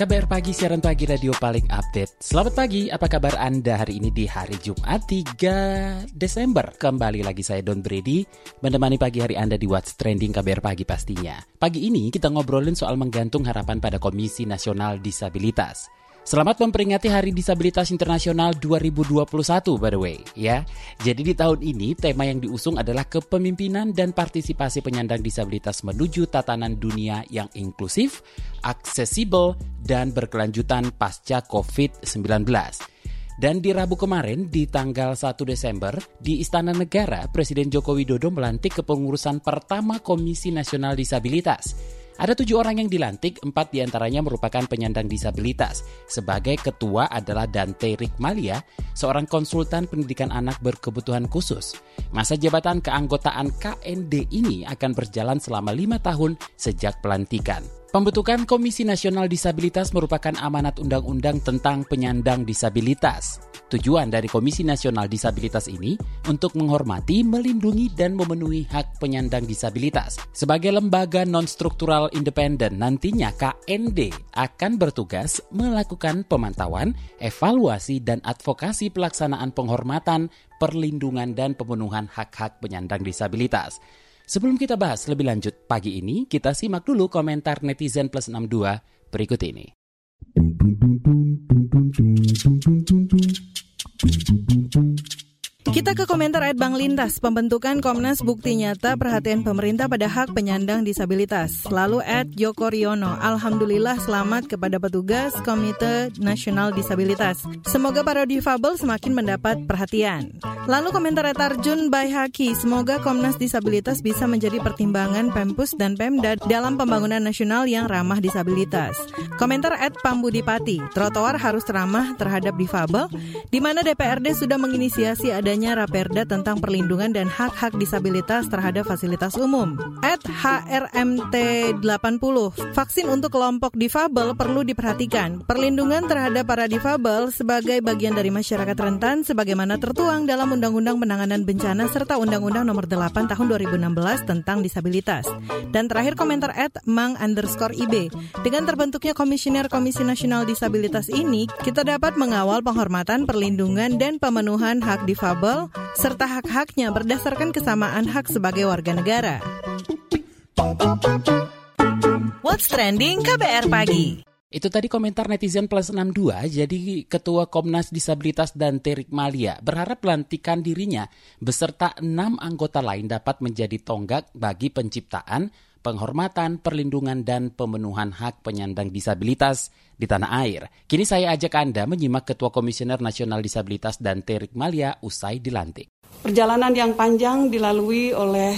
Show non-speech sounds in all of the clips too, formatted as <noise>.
KBR Pagi, siaran pagi radio paling update. Selamat pagi, apa kabar Anda hari ini di hari Jumat 3 Desember? Kembali lagi saya Don Brady, menemani pagi hari Anda di What's Trending KBR Pagi pastinya. Pagi ini kita ngobrolin soal menggantung harapan pada Komisi Nasional Disabilitas. Selamat memperingati Hari Disabilitas Internasional 2021 by the way ya. Jadi di tahun ini tema yang diusung adalah kepemimpinan dan partisipasi penyandang disabilitas menuju tatanan dunia yang inklusif, aksesibel dan berkelanjutan pasca COVID-19. Dan di Rabu kemarin, di tanggal 1 Desember, di Istana Negara, Presiden Joko Widodo melantik kepengurusan pertama Komisi Nasional Disabilitas. Ada tujuh orang yang dilantik, empat di antaranya merupakan penyandang disabilitas. Sebagai ketua adalah Dante Rikmalia, seorang konsultan pendidikan anak berkebutuhan khusus. Masa jabatan keanggotaan KND ini akan berjalan selama lima tahun sejak pelantikan. Pembentukan Komisi Nasional Disabilitas merupakan amanat undang-undang tentang penyandang disabilitas. Tujuan dari Komisi Nasional Disabilitas ini untuk menghormati, melindungi, dan memenuhi hak penyandang disabilitas. Sebagai lembaga non-struktural independen, nantinya KND akan bertugas melakukan pemantauan, evaluasi, dan advokasi pelaksanaan penghormatan, perlindungan, dan pemenuhan hak-hak penyandang disabilitas. Sebelum kita bahas lebih lanjut pagi ini, kita simak dulu komentar netizen plus 62 berikut ini. Kita ke komentar Ed Bang Lintas, pembentukan Komnas bukti nyata perhatian pemerintah pada hak penyandang disabilitas. Lalu Ed Joko Riono, Alhamdulillah selamat kepada petugas Komite Nasional Disabilitas. Semoga para difabel semakin mendapat perhatian. Lalu komentar Ed Arjun Baihaki, semoga Komnas Disabilitas bisa menjadi pertimbangan Pempus dan Pemda dalam pembangunan nasional yang ramah disabilitas. Komentar Ed Pambudipati, trotoar harus ramah terhadap difabel, di mana DPRD sudah menginisiasi adanya adanya Raperda tentang perlindungan dan hak-hak disabilitas terhadap fasilitas umum. At HRMT 80, vaksin untuk kelompok difabel perlu diperhatikan. Perlindungan terhadap para difabel sebagai bagian dari masyarakat rentan sebagaimana tertuang dalam Undang-Undang Penanganan Bencana serta Undang-Undang Nomor 8 Tahun 2016 tentang disabilitas. Dan terakhir komentar at Mang underscore IB. Dengan terbentuknya Komisioner Komisi Nasional Disabilitas ini, kita dapat mengawal penghormatan, perlindungan, dan pemenuhan hak difabel serta hak-haknya berdasarkan kesamaan hak sebagai warga negara. What's Trending KBR Pagi itu tadi komentar netizen plus 62, jadi Ketua Komnas Disabilitas dan Terik Malia berharap pelantikan dirinya beserta enam anggota lain dapat menjadi tonggak bagi penciptaan, penghormatan, perlindungan, dan pemenuhan hak penyandang disabilitas di tanah air. Kini saya ajak Anda menyimak Ketua Komisioner Nasional Disabilitas dan Terik Malia usai dilantik. Perjalanan yang panjang dilalui oleh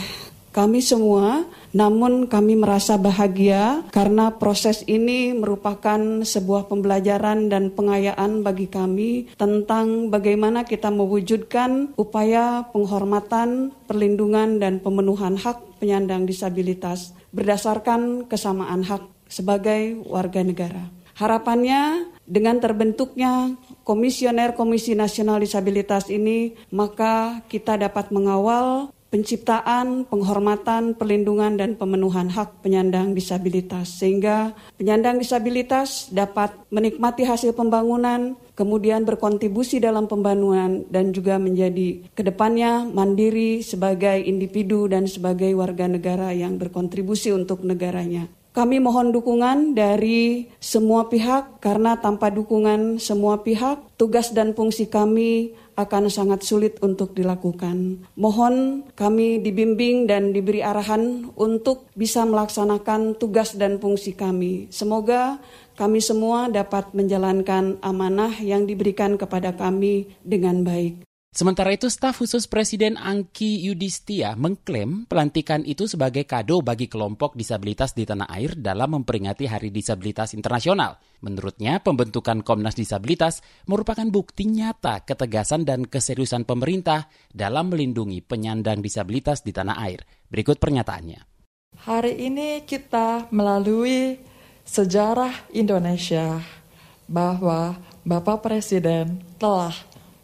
kami semua, namun kami merasa bahagia karena proses ini merupakan sebuah pembelajaran dan pengayaan bagi kami tentang bagaimana kita mewujudkan upaya penghormatan, perlindungan, dan pemenuhan hak penyandang disabilitas berdasarkan kesamaan hak sebagai warga negara. Harapannya dengan terbentuknya komisioner Komisi Nasional Disabilitas ini, maka kita dapat mengawal penciptaan, penghormatan, perlindungan, dan pemenuhan hak penyandang disabilitas. Sehingga penyandang disabilitas dapat menikmati hasil pembangunan, kemudian berkontribusi dalam pembangunan, dan juga menjadi ke depannya mandiri sebagai individu dan sebagai warga negara yang berkontribusi untuk negaranya. Kami mohon dukungan dari semua pihak karena tanpa dukungan semua pihak tugas dan fungsi kami akan sangat sulit untuk dilakukan. Mohon kami dibimbing dan diberi arahan untuk bisa melaksanakan tugas dan fungsi kami. Semoga kami semua dapat menjalankan amanah yang diberikan kepada kami dengan baik. Sementara itu, staf khusus Presiden Angki Yudhistia mengklaim pelantikan itu sebagai kado bagi kelompok disabilitas di tanah air dalam memperingati Hari Disabilitas Internasional. Menurutnya, pembentukan Komnas Disabilitas merupakan bukti nyata ketegasan dan keseriusan pemerintah dalam melindungi penyandang disabilitas di tanah air. Berikut pernyataannya. Hari ini kita melalui sejarah Indonesia bahwa Bapak Presiden telah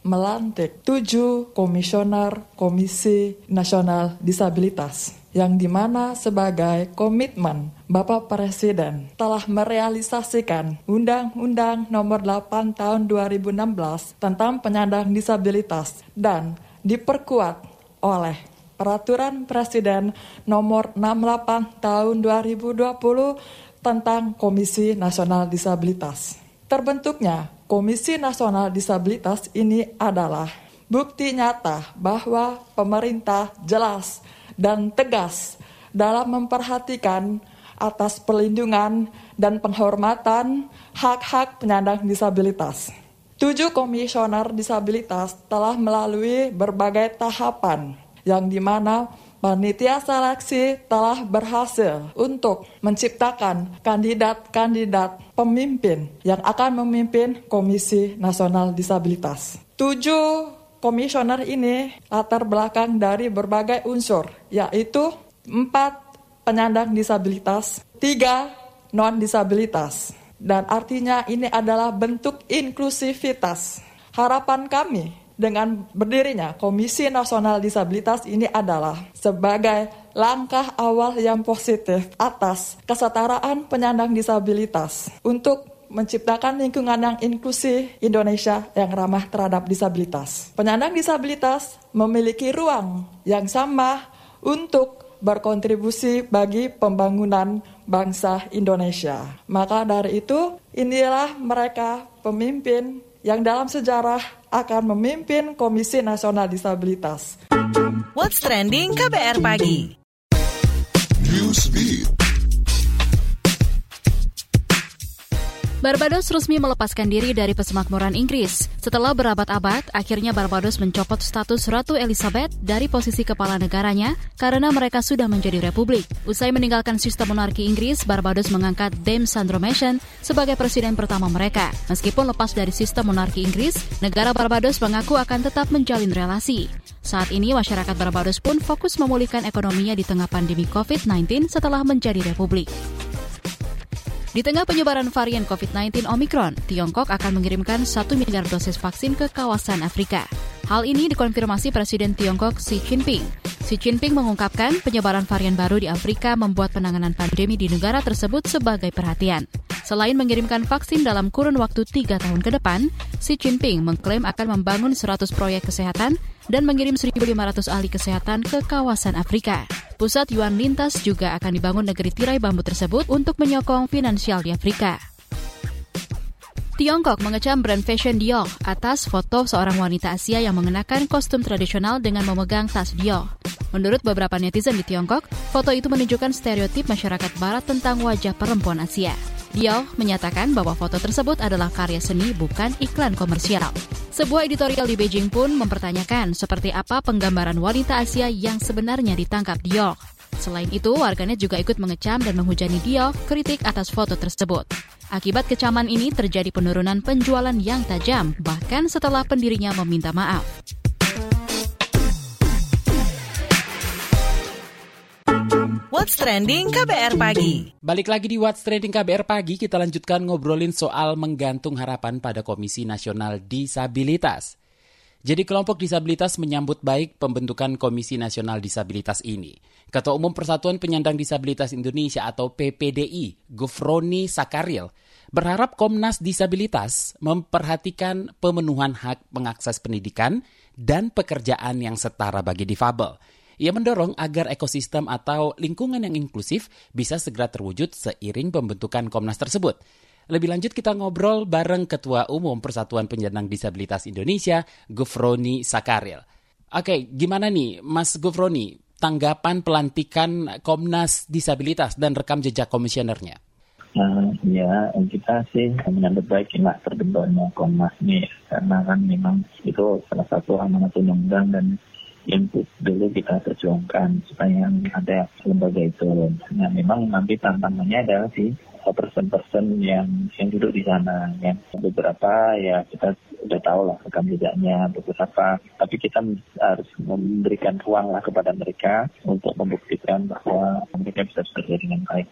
melantik tujuh komisioner Komisi Nasional Disabilitas yang di mana sebagai komitmen Bapak Presiden telah merealisasikan Undang-Undang Nomor 8 Tahun 2016 tentang penyandang disabilitas dan diperkuat oleh Peraturan Presiden Nomor 68 Tahun 2020 tentang Komisi Nasional Disabilitas. Terbentuknya Komisi Nasional Disabilitas ini adalah bukti nyata bahwa pemerintah jelas dan tegas dalam memperhatikan atas perlindungan dan penghormatan hak-hak penyandang disabilitas. Tujuh komisioner disabilitas telah melalui berbagai tahapan yang di mana Panitia seleksi telah berhasil untuk menciptakan kandidat-kandidat pemimpin yang akan memimpin Komisi Nasional Disabilitas. Tujuh komisioner ini latar belakang dari berbagai unsur, yaitu empat penyandang disabilitas, tiga non-disabilitas. Dan artinya ini adalah bentuk inklusivitas. Harapan kami dengan berdirinya Komisi Nasional Disabilitas ini adalah sebagai langkah awal yang positif atas kesetaraan penyandang disabilitas untuk menciptakan lingkungan yang inklusif Indonesia yang ramah terhadap disabilitas. Penyandang disabilitas memiliki ruang yang sama untuk berkontribusi bagi pembangunan bangsa Indonesia. Maka dari itu, inilah mereka pemimpin yang dalam sejarah akan memimpin Komisi Nasional Disabilitas. What's Trending KBR Pagi Newsbeat Barbados resmi melepaskan diri dari pesemakmuran Inggris. Setelah berabad-abad, akhirnya Barbados mencopot status Ratu Elizabeth dari posisi kepala negaranya karena mereka sudah menjadi republik. Usai meninggalkan sistem monarki Inggris, Barbados mengangkat Dame Sandro Mason sebagai presiden pertama mereka. Meskipun lepas dari sistem monarki Inggris, negara Barbados mengaku akan tetap menjalin relasi. Saat ini, masyarakat Barbados pun fokus memulihkan ekonominya di tengah pandemi COVID-19 setelah menjadi republik. Di tengah penyebaran varian COVID-19 Omicron, Tiongkok akan mengirimkan 1 miliar dosis vaksin ke kawasan Afrika. Hal ini dikonfirmasi Presiden Tiongkok Xi Jinping. Xi Jinping mengungkapkan penyebaran varian baru di Afrika membuat penanganan pandemi di negara tersebut sebagai perhatian. Selain mengirimkan vaksin dalam kurun waktu tiga tahun ke depan, Xi Jinping mengklaim akan membangun 100 proyek kesehatan dan mengirim 1.500 ahli kesehatan ke kawasan Afrika. Pusat Yuan Lintas juga akan dibangun negeri tirai bambu tersebut untuk menyokong finansial di Afrika. Tiongkok mengecam brand fashion Dior atas foto seorang wanita Asia yang mengenakan kostum tradisional dengan memegang tas Dior. Menurut beberapa netizen di Tiongkok, foto itu menunjukkan stereotip masyarakat barat tentang wajah perempuan Asia. Dior menyatakan bahwa foto tersebut adalah karya seni bukan iklan komersial. Sebuah editorial di Beijing pun mempertanyakan seperti apa penggambaran wanita Asia yang sebenarnya ditangkap Dior. Selain itu, warganet juga ikut mengecam dan menghujani Dior kritik atas foto tersebut. Akibat kecaman ini terjadi penurunan penjualan yang tajam, bahkan setelah pendirinya meminta maaf. What's Trending KBR Pagi. Balik lagi di What's Trending KBR Pagi, kita lanjutkan ngobrolin soal menggantung harapan pada Komisi Nasional Disabilitas. Jadi kelompok disabilitas menyambut baik pembentukan Komisi Nasional Disabilitas ini. Ketua Umum Persatuan Penyandang Disabilitas Indonesia atau PPDI, Gufroni Sakaril, berharap Komnas Disabilitas memperhatikan pemenuhan hak mengakses pendidikan dan pekerjaan yang setara bagi difabel. Ia mendorong agar ekosistem atau lingkungan yang inklusif bisa segera terwujud seiring pembentukan Komnas tersebut. Lebih lanjut kita ngobrol bareng Ketua Umum Persatuan Penyandang Disabilitas Indonesia, Gufroni Sakaril. Oke, gimana nih Mas Gufroni? tanggapan pelantikan Komnas Disabilitas dan rekam jejak komisionernya? Uh, ya kita sih menyambut baik ya terbentuknya Komnas nih karena kan memang itu salah satu amanat undang-undang dan input dulu kita perjuangkan supaya ada lembaga itu. Nah memang nanti tantangannya adalah si person-person yang yang duduk di sana. Yang beberapa ya kita udah tahu lah rekam jejaknya beberapa, tapi kita harus memberikan ruang lah kepada mereka untuk membuktikan bahwa mereka bisa bekerja dengan baik.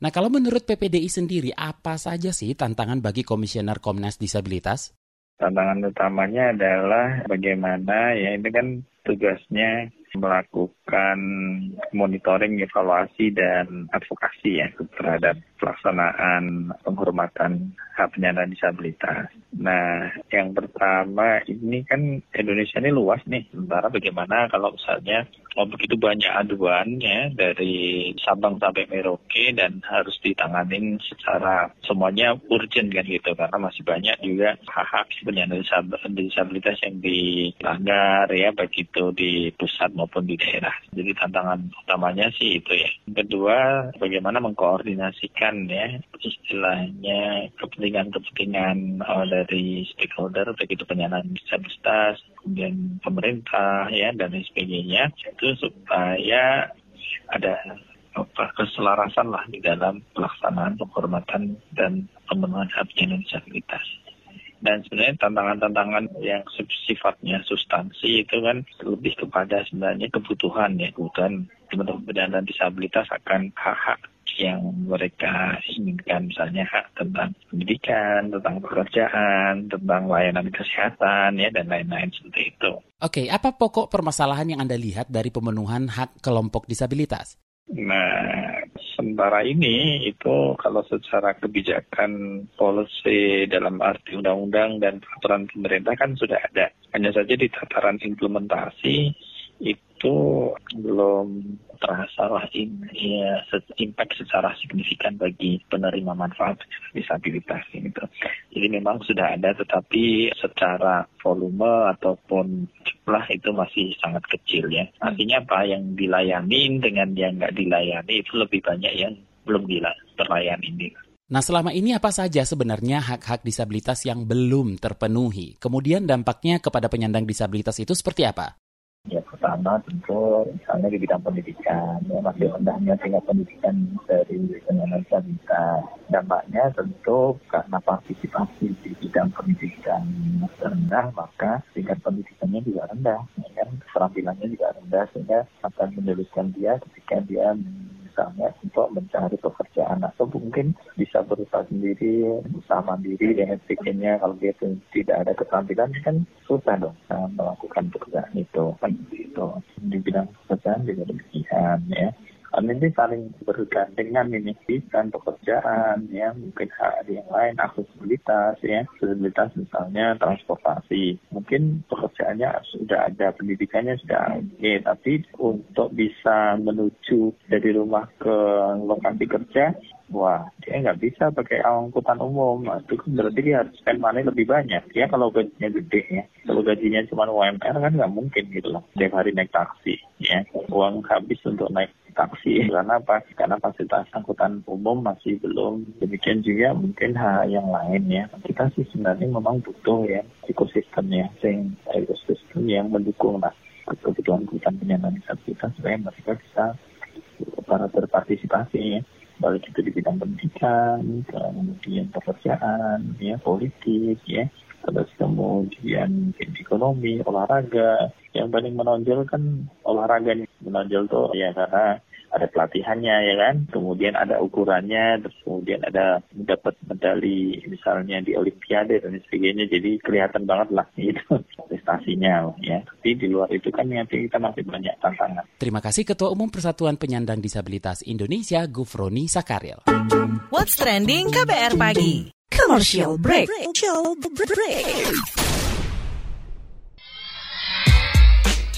Nah kalau menurut PPDI sendiri, apa saja sih tantangan bagi Komisioner Komnas Disabilitas? Tantangan utamanya adalah bagaimana ya ini kan tugasnya melakukan monitoring, evaluasi, dan advokasi ya terhadap pelaksanaan penghormatan hak penyandang disabilitas. Nah, yang pertama ini kan Indonesia ini luas nih. Sementara bagaimana kalau misalnya oh, begitu banyak aduan ya dari Sabang sampai Merauke dan harus ditanganin secara semuanya urgent kan gitu karena masih banyak juga hak-hak penyandang disabilitas yang dilanggar ya begitu di pusat maupun di daerah. Jadi tantangan utamanya sih itu ya. Kedua, bagaimana mengkoordinasikan ya istilahnya kepentingan-kepentingan uh, dari stakeholder, baik itu penyandang disabilitas, kemudian pemerintah ya dan sebagainya, itu supaya ada keselarasan lah di dalam pelaksanaan penghormatan dan pemenuhan hak disabilitas dan sebenarnya tantangan-tantangan yang sifatnya substansi itu kan lebih kepada sebenarnya kebutuhan ya kebutuhan teman-teman penyandang disabilitas akan hak-hak yang mereka inginkan misalnya hak tentang pendidikan, tentang pekerjaan, tentang layanan kesehatan ya dan lain-lain seperti itu. Oke, apa pokok permasalahan yang Anda lihat dari pemenuhan hak kelompok disabilitas? Nah, sementara ini itu kalau secara kebijakan policy dalam arti undang-undang dan peraturan pemerintah kan sudah ada. Hanya saja di tataran implementasi itu belum terasa lah ini ya, impact secara signifikan bagi penerima manfaat disabilitas gitu. Jadi memang sudah ada tetapi secara volume ataupun jumlah itu masih sangat kecil ya. Artinya apa yang dilayani dengan yang nggak dilayani itu lebih banyak yang belum terlayani. Nah, selama ini apa saja sebenarnya hak-hak disabilitas yang belum terpenuhi? Kemudian dampaknya kepada penyandang disabilitas itu seperti apa? Pertama tentu misalnya di bidang pendidikan ya masih rendahnya tingkat pendidikan dari penyandang disabilitas. Dampaknya tentu karena partisipasi di bidang pendidikan rendah maka tingkat pendidikannya juga rendah, ya kan keterampilannya juga rendah sehingga akan menyulitkan dia ketika dia misalnya untuk mencari pekerjaan atau mungkin bisa berusaha sendiri, usaha mandiri dan sebagainya. Kalau dia tidak ada keterampilan kan susah dong melakukan pekerjaan itu. Kan itu di bidang pekerjaan juga demikian ya ini saling bergandengan ini dan pekerjaan ya mungkin hal yang lain aksesibilitas ya aksesibilitas misalnya transportasi. Mungkin pekerjaannya sudah ada pendidikannya sudah oke okay, tapi untuk bisa menuju dari rumah ke lokasi kerja wah dia nggak bisa pakai angkutan umum. Itu kan berarti dia harus spend money lebih banyak. Ya kalau gajinya gede ya. Kalau gajinya cuma UMR kan nggak mungkin gitu loh. Setiap hari naik taksi ya. Uang habis untuk naik taksi. Karena apa? Karena fasilitas angkutan umum masih belum. Demikian juga mungkin hal yang lain ya. Kita sih sebenarnya memang butuh ya ekosistemnya sing ekosistem yang mendukung lah kebutuhan kebutuhan penyandang disabilitas supaya mereka bisa para berpartisipasi ya baik itu di bidang pendidikan, kemudian pekerjaan, ya politik, ya terus kemudian ekonomi, olahraga. Yang paling menonjol kan olahraga nih. Menonjol tuh ya karena ada pelatihannya ya kan, kemudian ada ukurannya, terus kemudian ada dapat medali misalnya di Olimpiade dan sebagainya, jadi kelihatan banget lah itu <laughs> prestasinya ya. Tapi di luar itu kan nanti kita masih banyak tantangan. Terima kasih Ketua Umum Persatuan Penyandang Disabilitas Indonesia, Gufroni Sakaril. What's trending KBR pagi? Commercial break. Commercial break.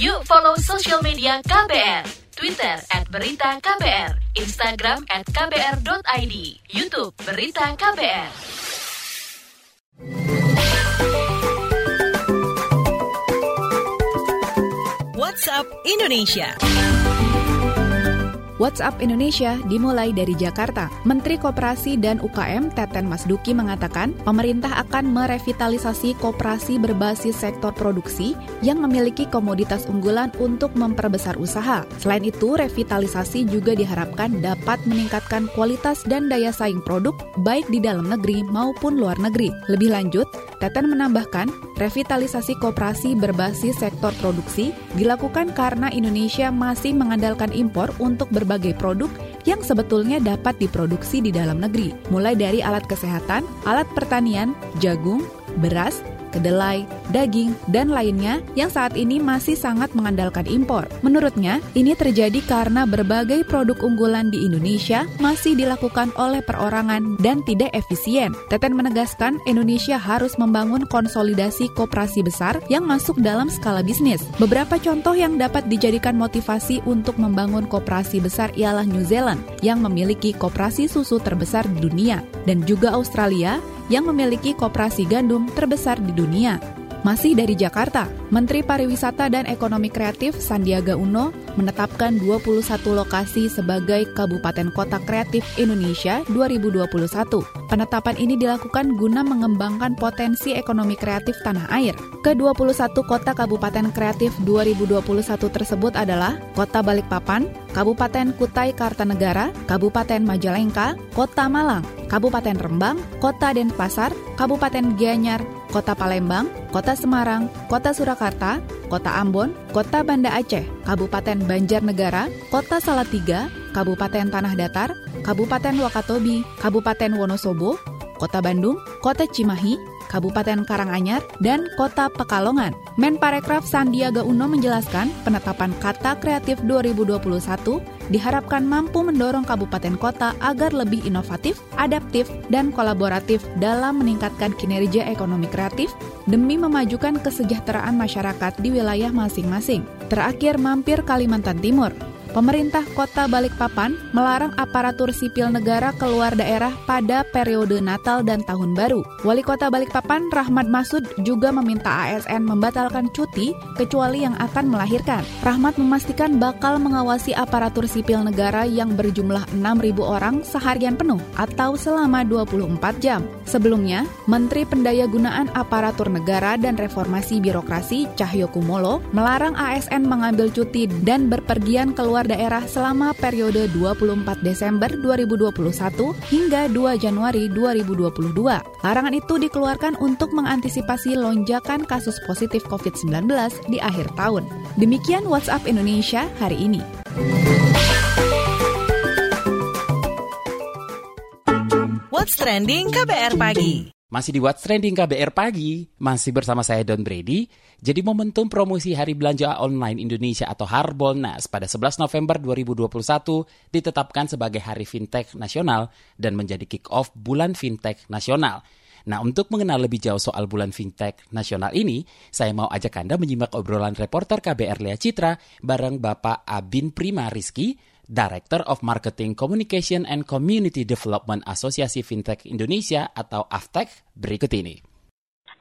Yuk follow social media KBR Twitter at Berita KBR, Instagram at KBR.id, Youtube Berita KBR. WhatsApp Indonesia. WhatsApp Indonesia dimulai dari Jakarta. Menteri Koperasi dan UKM Teten Masduki mengatakan, pemerintah akan merevitalisasi koperasi berbasis sektor produksi yang memiliki komoditas unggulan untuk memperbesar usaha. Selain itu, revitalisasi juga diharapkan dapat meningkatkan kualitas dan daya saing produk baik di dalam negeri maupun luar negeri. Lebih lanjut, Teten menambahkan, revitalisasi koperasi berbasis sektor produksi dilakukan karena Indonesia masih mengandalkan impor untuk berbagai produk yang sebetulnya dapat diproduksi di dalam negeri, mulai dari alat kesehatan, alat pertanian, jagung, beras, kedelai, daging, dan lainnya yang saat ini masih sangat mengandalkan impor. Menurutnya, ini terjadi karena berbagai produk unggulan di Indonesia masih dilakukan oleh perorangan dan tidak efisien. Teten menegaskan Indonesia harus membangun konsolidasi koperasi besar yang masuk dalam skala bisnis. Beberapa contoh yang dapat dijadikan motivasi untuk membangun koperasi besar ialah New Zealand yang memiliki koperasi susu terbesar di dunia dan juga Australia yang memiliki koperasi gandum terbesar di dunia. Masih dari Jakarta, Menteri Pariwisata dan Ekonomi Kreatif Sandiaga Uno menetapkan 21 lokasi sebagai Kabupaten Kota Kreatif Indonesia 2021. Penetapan ini dilakukan guna mengembangkan potensi ekonomi kreatif tanah air. Ke-21 kota Kabupaten Kreatif 2021 tersebut adalah Kota Balikpapan, Kabupaten Kutai Kartanegara, Kabupaten Majalengka, Kota Malang, Kabupaten Rembang, Kota Denpasar, Kabupaten Gianyar, Kota Palembang, Kota Semarang, Kota Surakarta, Kota Ambon, Kota Banda Aceh, Kabupaten Banjarnegara, Kota Salatiga, Kabupaten Tanah Datar, Kabupaten Wakatobi, Kabupaten Wonosobo, Kota Bandung, Kota Cimahi, Kabupaten Karanganyar, dan Kota Pekalongan. Menparekraf Sandiaga Uno menjelaskan penetapan Kata Kreatif 2021 diharapkan mampu mendorong kabupaten kota agar lebih inovatif, adaptif, dan kolaboratif dalam meningkatkan kinerja ekonomi kreatif demi memajukan kesejahteraan masyarakat di wilayah masing-masing. Terakhir mampir Kalimantan Timur. Pemerintah Kota Balikpapan melarang aparatur sipil negara keluar daerah pada periode Natal dan Tahun Baru. Wali Kota Balikpapan Rahmat Masud juga meminta ASN membatalkan cuti kecuali yang akan melahirkan. Rahmat memastikan bakal mengawasi aparatur sipil negara yang berjumlah 6.000 orang seharian penuh atau selama 24 jam. Sebelumnya, Menteri Pendayagunaan Aparatur Negara dan Reformasi Birokrasi Cahyo Kumolo melarang ASN mengambil cuti dan berpergian keluar daerah selama periode 24 Desember 2021 hingga 2 Januari 2022. Larangan itu dikeluarkan untuk mengantisipasi lonjakan kasus positif COVID-19 di akhir tahun. Demikian WhatsApp Indonesia hari ini. What's Trending KBR Pagi. Masih di What's Trending KBR Pagi, masih bersama saya Don Brady. Jadi momentum promosi Hari Belanja Online Indonesia atau Harbolnas pada 11 November 2021 ditetapkan sebagai Hari Fintech Nasional dan menjadi kick-off Bulan Fintech Nasional. Nah, untuk mengenal lebih jauh soal bulan fintech nasional ini, saya mau ajak Anda menyimak obrolan reporter KBR Lea Citra bareng Bapak Abin Prima Rizky, Director of Marketing Communication and Community Development Asosiasi Fintech Indonesia atau AFTEC berikut ini.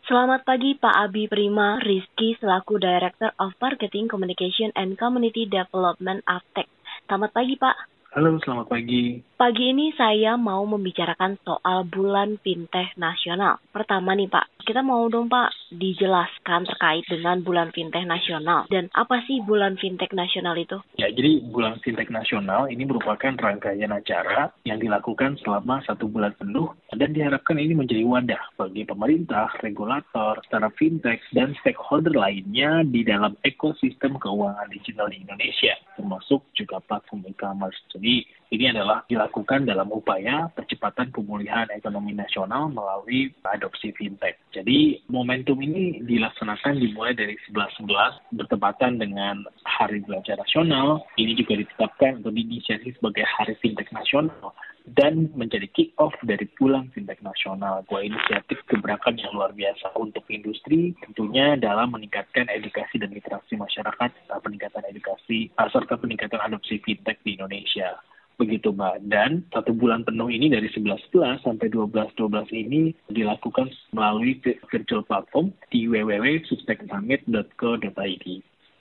Selamat pagi Pak Abi Prima Rizky selaku Director of Marketing Communication and Community Development AFTEC. Selamat pagi Pak. Halo, selamat pagi. Pagi ini saya mau membicarakan soal bulan fintech nasional. Pertama nih Pak, kita mau dong Pak dijelaskan terkait dengan bulan fintech nasional. Dan apa sih bulan fintech nasional itu? Ya, jadi bulan fintech nasional ini merupakan rangkaian acara yang dilakukan selama satu bulan penuh dan diharapkan ini menjadi wadah bagi pemerintah, regulator, startup fintech, dan stakeholder lainnya di dalam ekosistem keuangan digital di Indonesia, termasuk juga platform e-commerce. Jadi ini adalah dilakukan dalam upaya percepatan pemulihan ekonomi nasional melalui adopsi fintech. Jadi momentum ini dilaksanakan dimulai dari 11-11 bertepatan dengan Hari Belanja Nasional. Ini juga ditetapkan atau diinisiasi sebagai Hari Fintech Nasional dan menjadi kick-off dari Bulan Fintech Nasional. Sebuah inisiatif gebrakan yang luar biasa untuk industri, tentunya dalam meningkatkan edukasi dan literasi masyarakat, peningkatan edukasi, serta peningkatan adopsi fintech di Indonesia begitu Mbak. Dan satu bulan penuh ini dari 11-11 sampai 12-12 ini dilakukan melalui virtual platform di www.suspectsummit.co.id.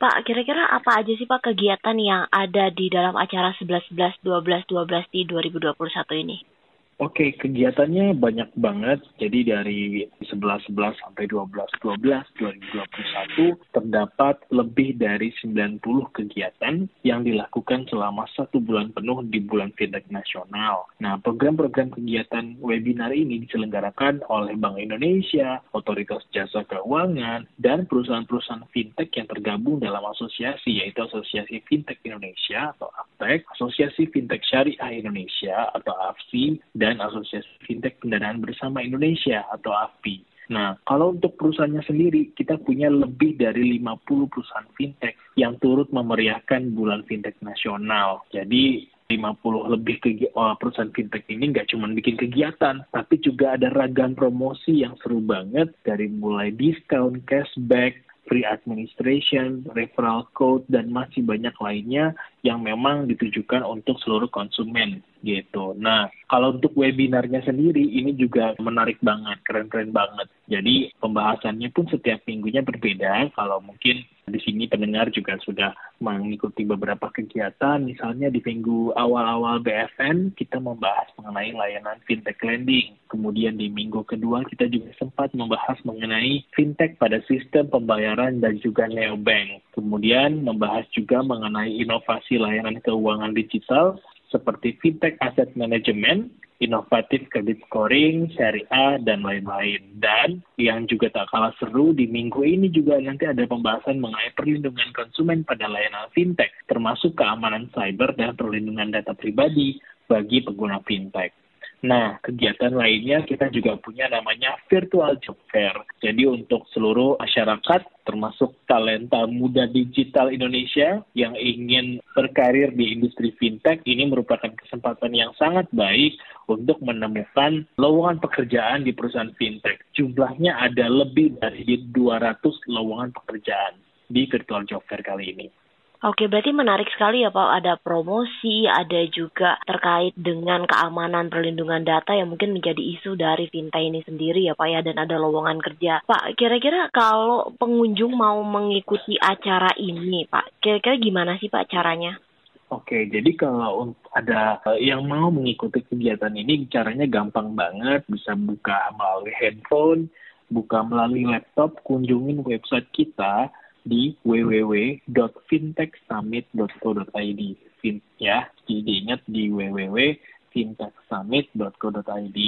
Pak, kira-kira apa aja sih Pak kegiatan yang ada di dalam acara 11 11 12 12 di 2021 ini? Oke, kegiatannya banyak banget. Jadi dari 11-11 sampai 12-12 2021 terdapat lebih dari 90 kegiatan yang dilakukan selama satu bulan penuh di bulan fintech nasional. Nah, program-program kegiatan webinar ini diselenggarakan oleh Bank Indonesia, Otoritas Jasa Keuangan, dan perusahaan-perusahaan fintech yang tergabung dalam asosiasi, yaitu Asosiasi Fintech Indonesia atau AFTEC, Asosiasi Fintech Syariah Indonesia atau AFSI, dan dan Asosiasi Fintech Pendanaan Bersama Indonesia atau AFPI. Nah, kalau untuk perusahaannya sendiri, kita punya lebih dari 50 perusahaan fintech yang turut memeriahkan bulan fintech nasional. Jadi, 50 lebih ke, oh, perusahaan fintech ini nggak cuma bikin kegiatan, tapi juga ada ragam promosi yang seru banget dari mulai diskon, cashback, free administration, referral code, dan masih banyak lainnya yang memang ditujukan untuk seluruh konsumen gitu. Nah, kalau untuk webinarnya sendiri ini juga menarik banget, keren-keren banget. Jadi pembahasannya pun setiap minggunya berbeda. Kalau mungkin di sini pendengar juga sudah mengikuti beberapa kegiatan, misalnya di minggu awal-awal BFN kita membahas mengenai layanan fintech lending. Kemudian di minggu kedua kita juga sempat membahas mengenai fintech pada sistem pembayaran dan juga neobank. Kemudian membahas juga mengenai inovasi layanan keuangan digital seperti fintech asset management, inovatif kredit scoring, syariah, dan lain-lain. Dan yang juga tak kalah seru, di minggu ini juga nanti ada pembahasan mengenai perlindungan konsumen pada layanan fintech, termasuk keamanan cyber dan perlindungan data pribadi bagi pengguna fintech. Nah, kegiatan lainnya kita juga punya namanya Virtual Job Fair. Jadi untuk seluruh masyarakat, termasuk talenta muda digital Indonesia yang ingin berkarir di industri fintech, ini merupakan kesempatan yang sangat baik untuk menemukan lowongan pekerjaan di perusahaan fintech. Jumlahnya ada lebih dari 200 lowongan pekerjaan di Virtual Job Fair kali ini. Oke, berarti menarik sekali ya Pak. Ada promosi, ada juga terkait dengan keamanan perlindungan data yang mungkin menjadi isu dari fintech ini sendiri ya Pak ya, dan ada lowongan kerja. Pak, kira-kira kalau pengunjung mau mengikuti acara ini Pak, kira-kira gimana sih Pak caranya? Oke, jadi kalau ada yang mau mengikuti kegiatan ini, caranya gampang banget. Bisa buka melalui handphone, buka melalui laptop, kunjungin website kita di www.fintechsummit.co.id fin ya jadi diingat di www.fintechsummit.co.id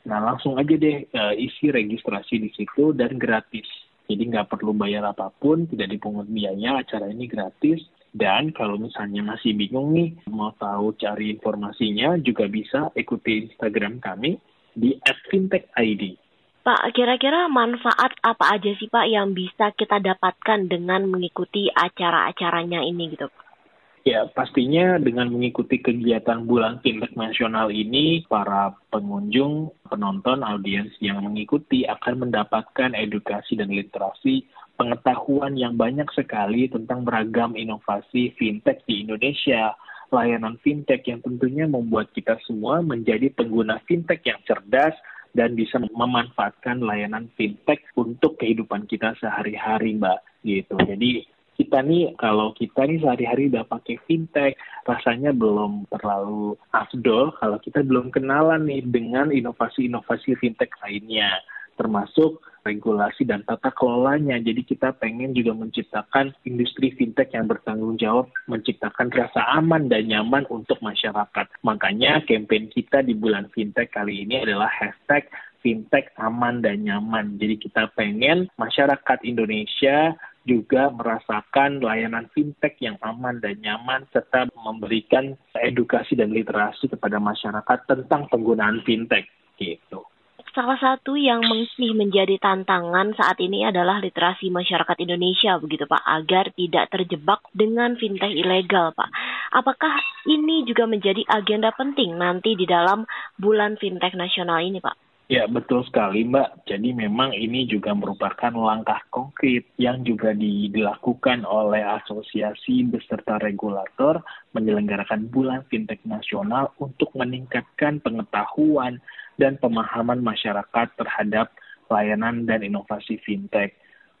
nah langsung aja deh uh, isi registrasi di situ dan gratis. Jadi nggak perlu bayar apa pun tidak dipungut biaya acara ini gratis. Dan kalau misalnya masih bingung nih mau tahu cari informasinya juga bisa ikuti Instagram kami di @fintechid Pak, kira-kira manfaat apa aja sih Pak yang bisa kita dapatkan dengan mengikuti acara-acaranya ini gitu? Ya, pastinya dengan mengikuti kegiatan Bulan Fintech Nasional ini, para pengunjung, penonton, audiens yang mengikuti akan mendapatkan edukasi dan literasi pengetahuan yang banyak sekali tentang beragam inovasi fintech di Indonesia, layanan fintech yang tentunya membuat kita semua menjadi pengguna fintech yang cerdas, dan bisa memanfaatkan layanan fintech untuk kehidupan kita sehari-hari, Mbak. Gitu. Jadi kita nih kalau kita nih sehari-hari udah pakai fintech rasanya belum terlalu afdol kalau kita belum kenalan nih dengan inovasi-inovasi fintech lainnya termasuk regulasi dan tata kelolanya. Jadi kita pengen juga menciptakan industri fintech yang bertanggung jawab, menciptakan rasa aman dan nyaman untuk masyarakat. Makanya campaign kita di bulan fintech kali ini adalah hashtag fintech aman dan nyaman. Jadi kita pengen masyarakat Indonesia juga merasakan layanan fintech yang aman dan nyaman serta memberikan edukasi dan literasi kepada masyarakat tentang penggunaan fintech gitu. Salah satu yang masih menjadi tantangan saat ini adalah literasi masyarakat Indonesia begitu Pak agar tidak terjebak dengan fintech ilegal Pak. Apakah ini juga menjadi agenda penting nanti di dalam bulan fintech nasional ini Pak? Ya, betul sekali, Mbak. Jadi memang ini juga merupakan langkah konkret yang juga dilakukan oleh asosiasi beserta regulator menyelenggarakan bulan fintech nasional untuk meningkatkan pengetahuan dan pemahaman masyarakat terhadap layanan dan inovasi fintech.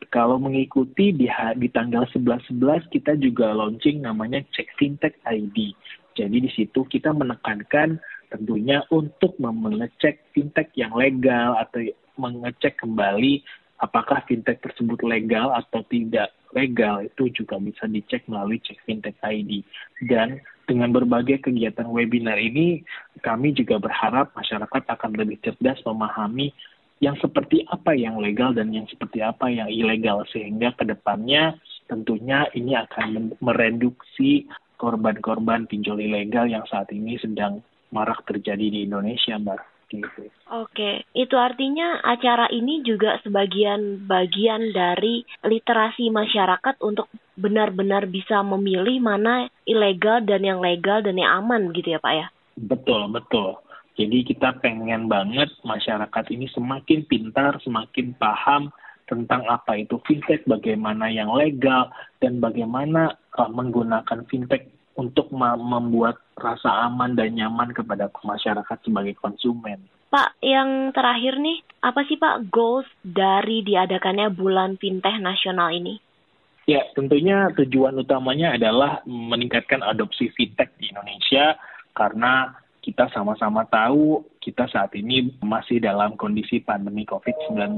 kalau mengikuti di, di tanggal 11-11 kita juga launching namanya Cek Fintech ID. Jadi di situ kita menekankan tentunya untuk mengecek fintech yang legal atau mengecek kembali apakah fintech tersebut legal atau tidak legal itu juga bisa dicek melalui cek fintech ID dan dengan berbagai kegiatan webinar ini kami juga berharap masyarakat akan lebih cerdas memahami yang seperti apa yang legal dan yang seperti apa yang ilegal sehingga ke depannya tentunya ini akan mereduksi korban-korban pinjol ilegal yang saat ini sedang marak terjadi di Indonesia, Mbak. Gitu. Oke, itu artinya acara ini juga sebagian bagian dari literasi masyarakat untuk benar-benar bisa memilih mana ilegal dan yang legal dan yang aman gitu ya Pak ya? Betul, betul. Jadi kita pengen banget masyarakat ini semakin pintar, semakin paham tentang apa itu fintech, bagaimana yang legal, dan bagaimana uh, menggunakan fintech untuk membuat rasa aman dan nyaman kepada masyarakat sebagai konsumen. Pak, yang terakhir nih, apa sih Pak goals dari diadakannya bulan fintech nasional ini? Ya, tentunya tujuan utamanya adalah meningkatkan adopsi fintech di Indonesia karena kita sama-sama tahu kita saat ini masih dalam kondisi pandemi COVID-19.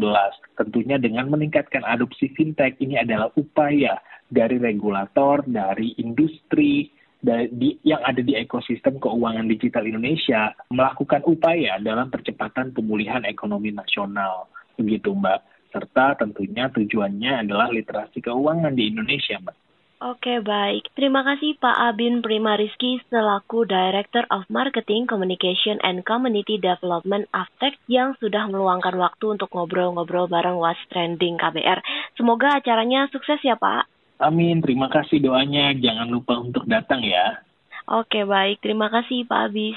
Tentunya dengan meningkatkan adopsi fintech ini adalah upaya dari regulator, dari industri, di, yang ada di ekosistem keuangan digital Indonesia melakukan upaya dalam percepatan pemulihan ekonomi nasional. Begitu Mbak. Serta tentunya tujuannya adalah literasi keuangan di Indonesia Mbak. Oke, baik. Terima kasih Pak Abin Prima Rizky selaku Director of Marketing, Communication, and Community Development Aftek yang sudah meluangkan waktu untuk ngobrol-ngobrol bareng What's Trending KBR. Semoga acaranya sukses ya Pak. Amin, terima kasih doanya. Jangan lupa untuk datang ya. Oke, baik. Terima kasih Pak Abis.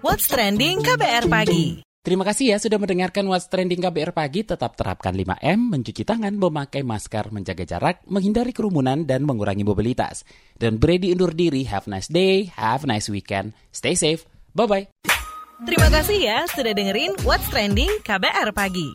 What's Trending KBR Pagi. Terima kasih ya sudah mendengarkan What's Trending KBR Pagi. Tetap terapkan 5M, mencuci tangan, memakai masker, menjaga jarak, menghindari kerumunan, dan mengurangi mobilitas. Dan Brady undur diri. Have a nice day, have a nice weekend. Stay safe. Bye-bye. Terima kasih ya sudah dengerin What's Trending KBR Pagi.